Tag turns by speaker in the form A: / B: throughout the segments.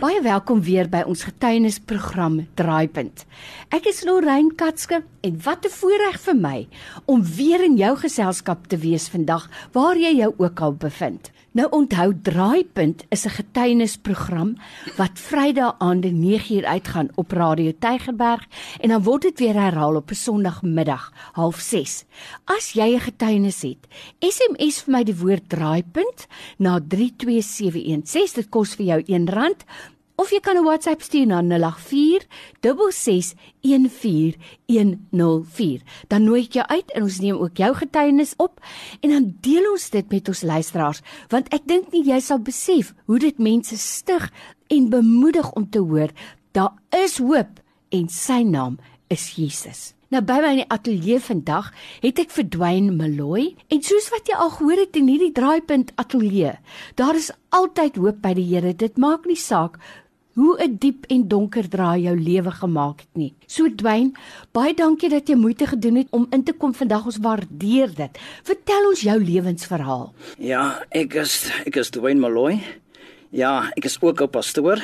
A: Baie welkom weer by ons getuienisprogram Draaipunt. Ek is Lorraine Katske en wat 'n voorreg vir my om weer in jou geselskap te wees vandag waar jy jou ook al bevind. Nou onthou Draaipunt is 'n getuienisprogram wat Vrydag aande 9uur uitgaan op Radio Tygerberg en dan word dit weer herhaal op 'n Sondagmiddag 06:30. As jy 'n getuienis het, SMS vir my die woord Draaipunt na 32716. Dit kos vir jou R1 of jy kan 'n WhatsApp stuur na 084 6614104. Dan nooi ek jou uit en ons neem ook jou getuienis op en dan deel ons dit met ons luisteraars want ek dink nie jy sal besef hoe dit mense stig en bemoedig om te hoor daar is hoop en sy naam is Jesus. Nou by my in die ateljee vandag het ek verdwyn Meloy en soos wat jy al gehoor het in hierdie draaipunt ateljee, daar is altyd hoop by die Here. Dit maak nie saak hoe 'n diep en donker draai jou lewe gemaak het nie. So Dwyn, baie dankie dat jy moeite gedoen het om in te kom vandag. Ons waardeer dit. Vertel ons jou lewensverhaal.
B: Ja, ek is ek is Dwyn Meloy. Ja, ek is ook 'n pastoor.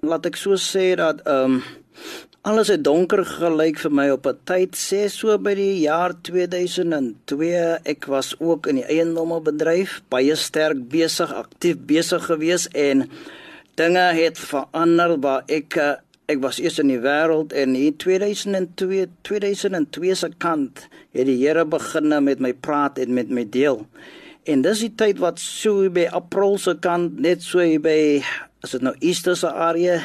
B: Laat ek so sê dat ehm um, Alles het donker gelyk vir my op 'n tyd sê so by die jaar 2002 ek was ook in die eiendomsbedryf baie sterk besig aktief besig gewees en dinge het verander waar ek eh, ek was eers in die wêreld en in 2002 2002 se kant het die Here begin met my praat en met my deel. En dis die tyd wat so by April se kant net so by as dit nou Easter se area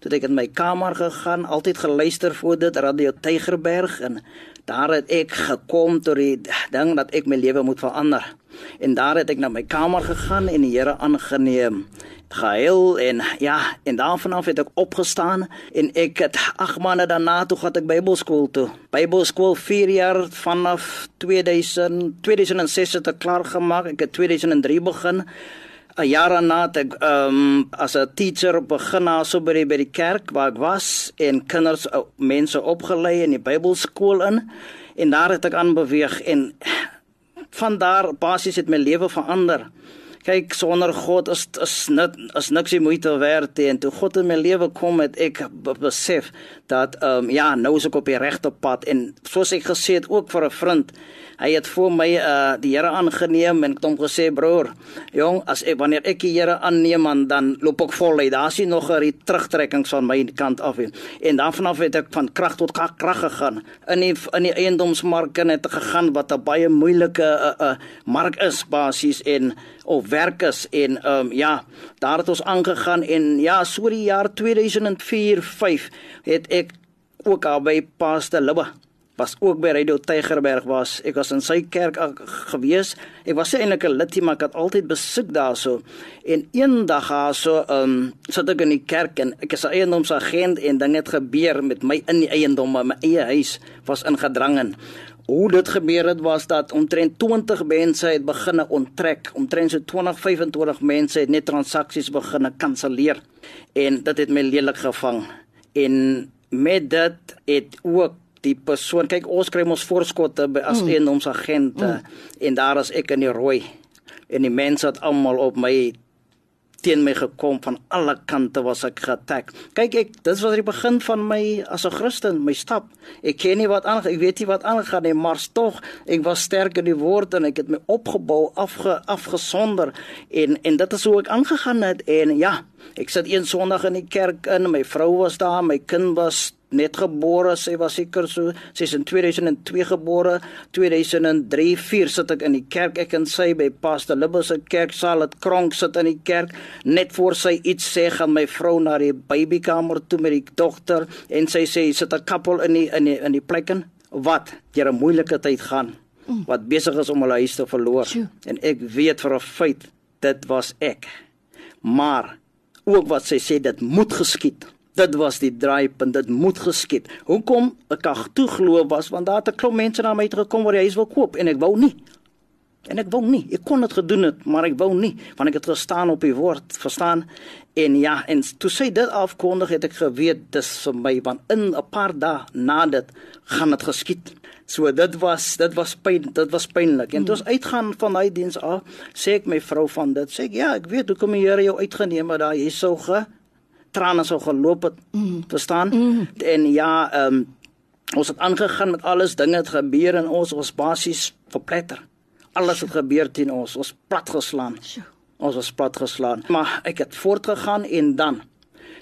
B: toe ek in my kamer gegaan, altyd geluister voor dit Radio Tygerberg en daar het ek gekom tot die ding dat ek my lewe moet verander. En daar het ek na my kamer gegaan en die Here aangeneem. Gehuil en ja, en daarvan af het ek opgestaan en ek het 8 maande daarna toe gaan ek Bybelskool toe. Bybelskool 4 jaar vanaf 2000 2006 het ek klaar gemaak. Ek het 2003 begin. 'n jaar daarna het ek um, as 'n teacher begin also by die, by die kerk waar ek was en kinders mense opgelei in die Bybelskool in en daar het ek aanbeweeg en van daar basies het my lewe verander. Kyk sonder God is is net is niks die moeite werd en toe God in my lewe kom het ek besef dat ehm um, ja nou is ek op die regte pad. En soos ek gesê het ook vir 'n vriend hy het vir my uh die Here aangeneem en het hom gesê broer jong as ek wanneer ek die Here aanneem man, dan loop ek vol uit daar is nog 'n terugtrekkings van my kant af en, en dan vanaf het ek van krag tot krag gegaan. In die in die eiendomsmark en het gegaan wat 'n baie moeilike uh, uh mark is basies. En of werk is en ehm um, ja daar het ons aangegaan en ja so die jaar 2004 5 het ek ook al by Pastor Libbe was ook by Radio Tygerberg was. Ek was in sy kerk gewees. Ek was eintlik 'n lidie, maar ek het altyd besoek daarso. En eendag haar so ehm um, sit ek in die kerk en ek is 'n eiendomsagent en dinge het gebeur met my in die eiendom, maar my eie huis was ingedrang in. Hoe dit gebeur het was dat omtrent 20 mense het begine onttrek. Omtrent so 20 25 mense het net transaksies begine kanselleer en dit het my lelik gevang. En met dit het ook die persoon kyk ons kry ons voorskotte as mm. een ons agente mm. en daar is ek in die rooi en die mense het almal op my teen my gekom van alle kante was ek geattack. Kyk ek, dit was die begin van my as 'n Christen, my stap. Ek ken nie wat aan, ek weet nie wat aangaan nie, maar tog ek was sterk in die woord en ek het my opgebou, afge afgesonder en en dit is hoe ek aangegaan het en ja, ek sit een Sondag in die kerk in, my vrou was daar, my kind was net gebore, sy was seker so, sy's in 2002 gebore, 2003, 4 sit ek in die kerk, ek en sy by Pastor Libbus se kerksaal, dit kronk sit in die kerk, net voor sy iets sê gaan my vrou na die babykamer toe met die dogter en sy sê sit 'n koppel in die in die in die plek in. Wat? Deur 'n moeilike tyd gaan wat besig is om hulle huis te verloor. En ek weet vir 'n feit dit was ek. Maar ook wat sy sê dit moet geskied Dit was die draaipunt, dit moet geskied. Hoekom ek ag toe glo was want daar het 'n klomp mense na my toe gekom waar hy huis wil koop en ek wou nie. En ek wou nie. Ek kon dit gedoen het, maar ek wou nie want ek het gestaan op die woord, verstaan? En ja, en toe sê dit afkondig het ek geweet dis vir my want in 'n paar dae na dit gaan dit geskied. So dit was dit was pyn, dit was pynlik. En toe ons uitgaan van daai diens af, sê ek my vrou van dit, sê ek ja, ek weet hoekom die Here jou uitgeneem het daai jy sou ge trane sou geloop het. Mm. Verstaan? Mm. En ja, ehm um, ons het aangegaan met alles, dinge het gebeur en ons was basies verpletter. Alles het gebeur teen ons, ons platgeslaan. Ons was platgeslaan. Maar ek het voortgegaan en dan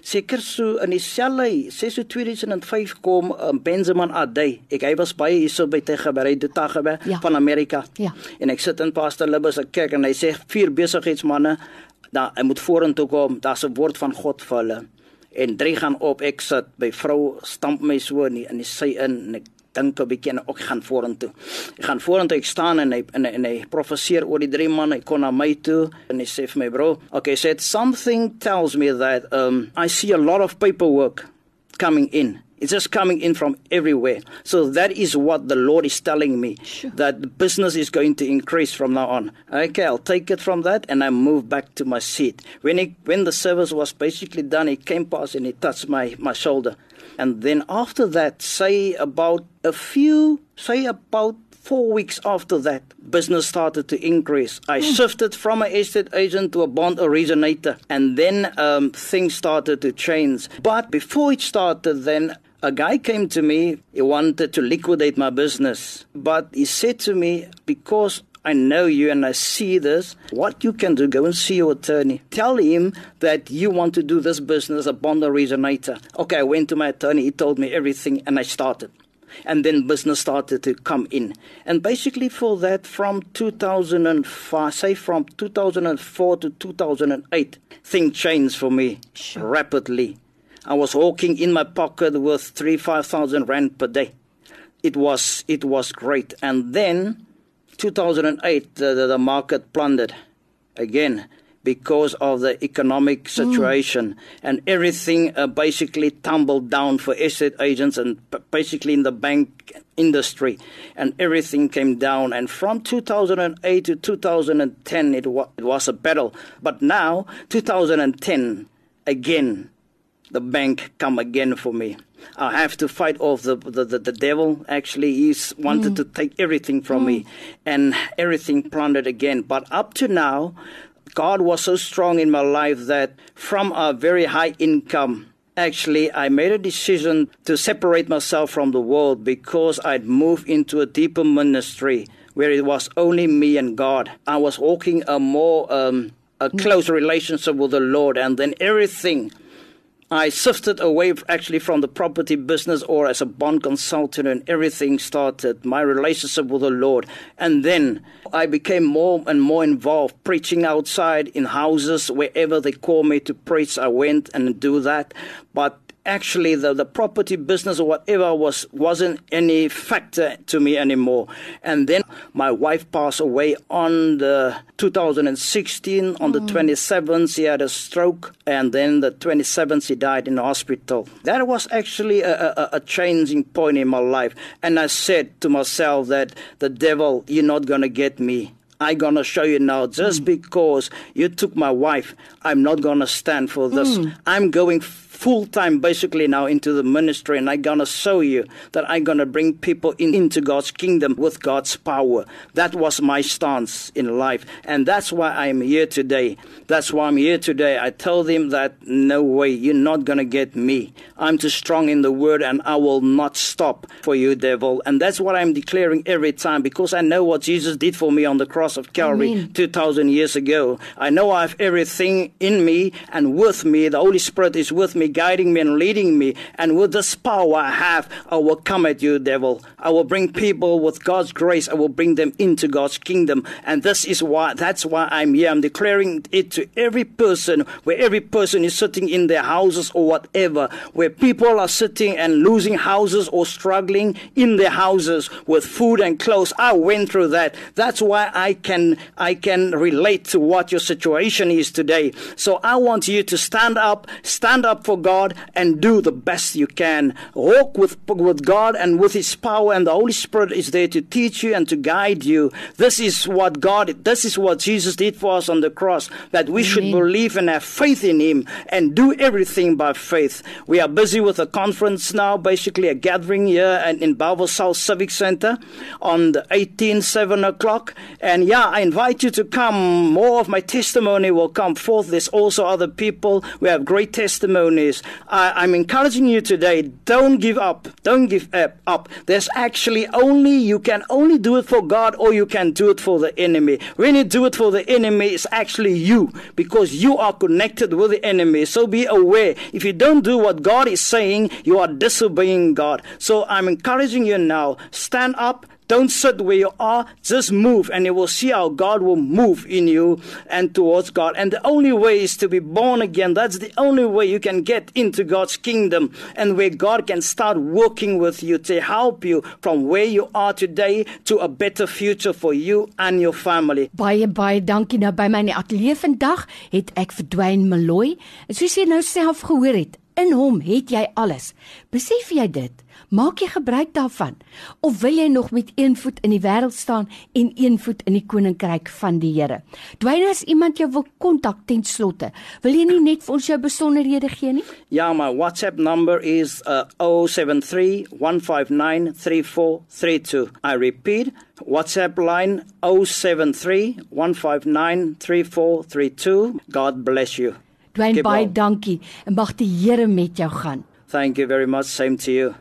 B: seker so in dieselfde 6 2005 kom um, Benjamin Adey. Ek hy was baie hierso by Tegeberei Dotagebe ja. van Amerika. Ja. En ek sit in Pastor Libbers se kerk en hy sê vier besigheidsmense daar hy moet vorentoe kom. Daar's 'n woord van God vir hulle. En drie gaan op. Ek sit by vrou stamp my so in die, in die sy in en ek dink 'n bietjie en ek gaan vorentoe. Ek gaan vorentoe ek staan en hy en, en hy profeseer oor die drie manne. Hy kom na my toe en hy sê vir my bro, okay, said something tells me that um I see a lot of paperwork coming in. It's just coming in from everywhere. So that is what the Lord is telling me sure. that business is going to increase from now on. Okay, I'll take it from that and I move back to my seat. When he, when the service was basically done, he came past and he touched my, my shoulder. And then after that, say about a few, say about four weeks after that, business started to increase. I mm. shifted from an estate agent to a bond originator, and then um, things started to change. But before it started, then a guy came to me. He wanted to liquidate my business, but he said to me, because I know you and I see this. What you can do, go and see your attorney. Tell him that you want to do this business, a bond originator. Okay, I went to my attorney. He told me everything and I started. And then business started to come in. And basically, for that, from 2005, say from 2004 to 2008, things changed for me sure. rapidly. I was walking in my pocket with three, five thousand rand per day. It was it was great. And then 2008, the, the, the market plundered again because of the economic mm. situation, mm. and everything uh, basically tumbled down for estate agents and p- basically in the bank industry, and everything came down. And from 2008 to 2010, it, wa- it was a battle. But now, 2010, again, the bank come again for me. I have to fight off the the, the, the devil. Actually, he's wanted mm. to take everything from mm. me, and everything plundered again. But up to now, God was so strong in my life that from a very high income. Actually, I made a decision to separate myself from the world because I'd moved into a deeper ministry where it was only me and God. I was walking a more um, a mm. close relationship with the Lord, and then everything I sifted away actually from the property business or as a bond consultant, and everything started my relationship with the Lord. And then I became more and more involved, preaching outside in houses, wherever they call me to preach. I went and do that. But actually the, the property business or whatever was wasn't any factor to me anymore. And then my wife passed away on the 2016 on mm. the 27th she had a stroke and then the 27th she died in the hospital. That was actually a, a, a changing point in my life. And i said to myself that the devil you're not going to get me I'm going to show you now. Just mm. because you took my wife, I'm not going to stand for this. Mm. I'm going full time basically now into the ministry and I'm going to show you that I'm going to bring people in, into God's kingdom with God's power. That was my stance in life. And that's why I'm here today. That's why I'm here today. I tell them that no way, you're not going to get me. I'm too strong in the word and I will not stop for you, devil. And that's what I'm declaring every time because I know what Jesus did for me on the cross of Calvary Amen. 2,000 years ago. I know I have everything in me and with me. The Holy Spirit is with me me, guiding me, and leading me. And with this power I have, I will come at you, devil. I will bring people with God's grace. I will bring them into God's kingdom. And this is why, that's why I'm here. I'm declaring it to every person, where every person is sitting in their houses or whatever, where people are sitting and losing houses or struggling in their houses with food and clothes. I went through that. That's why I can, I can relate to what your situation is today. So I want you to stand up, stand up for God and do the best you can. Walk with, with God and with His power, and the Holy Spirit is there to teach you and to guide you. This is what God, this is what Jesus did for us on the cross, that we Amen. should believe and have faith in Him and do everything by faith. We are busy with a conference now, basically a gathering here in Bellville South Civic Center on the 18th, 7 o'clock. And yeah, I invite you to come. More of my testimony will come forth. There's also other people. We have great testimonies. I, am encouraging you today. Don't give up. Don't give up. There's actually only, you can only do it for God or you can do it for the enemy. When you do it for the enemy, it's actually you because you are connected with the enemy. So be aware. If you don't do what God is saying, you are disobeying God. So I'm encouraging you now. Stand up don't sit where you are, just move, and you will see how God will move in you and towards God. And the only way is to be born again. That's the only way you can get into God's kingdom and where God can start working with you to help you from where you are today to a better future for you and your family.
A: Baie baie dankie nou by my ateljee vandag het ek verdwyn Meloy. Soos jy nou self gehoor het, in hom het jy alles. Besef jy dit? Maak jy gebruik daarvan of wil jy nog met een voet in die wêreld staan en een voet in die koninkryk van die Here? Dwyne as iemand jou wil kontak ten slotte, wil jy nie net vir ons jou besonderhede gee nie?
B: Ja, my WhatsApp number is uh, 0731593432. I repeat, WhatsApp line 0731593432. God bless you.
A: Dwyne baie dankie en mag die Here met jou gaan.
B: Thank you very much. Same to you.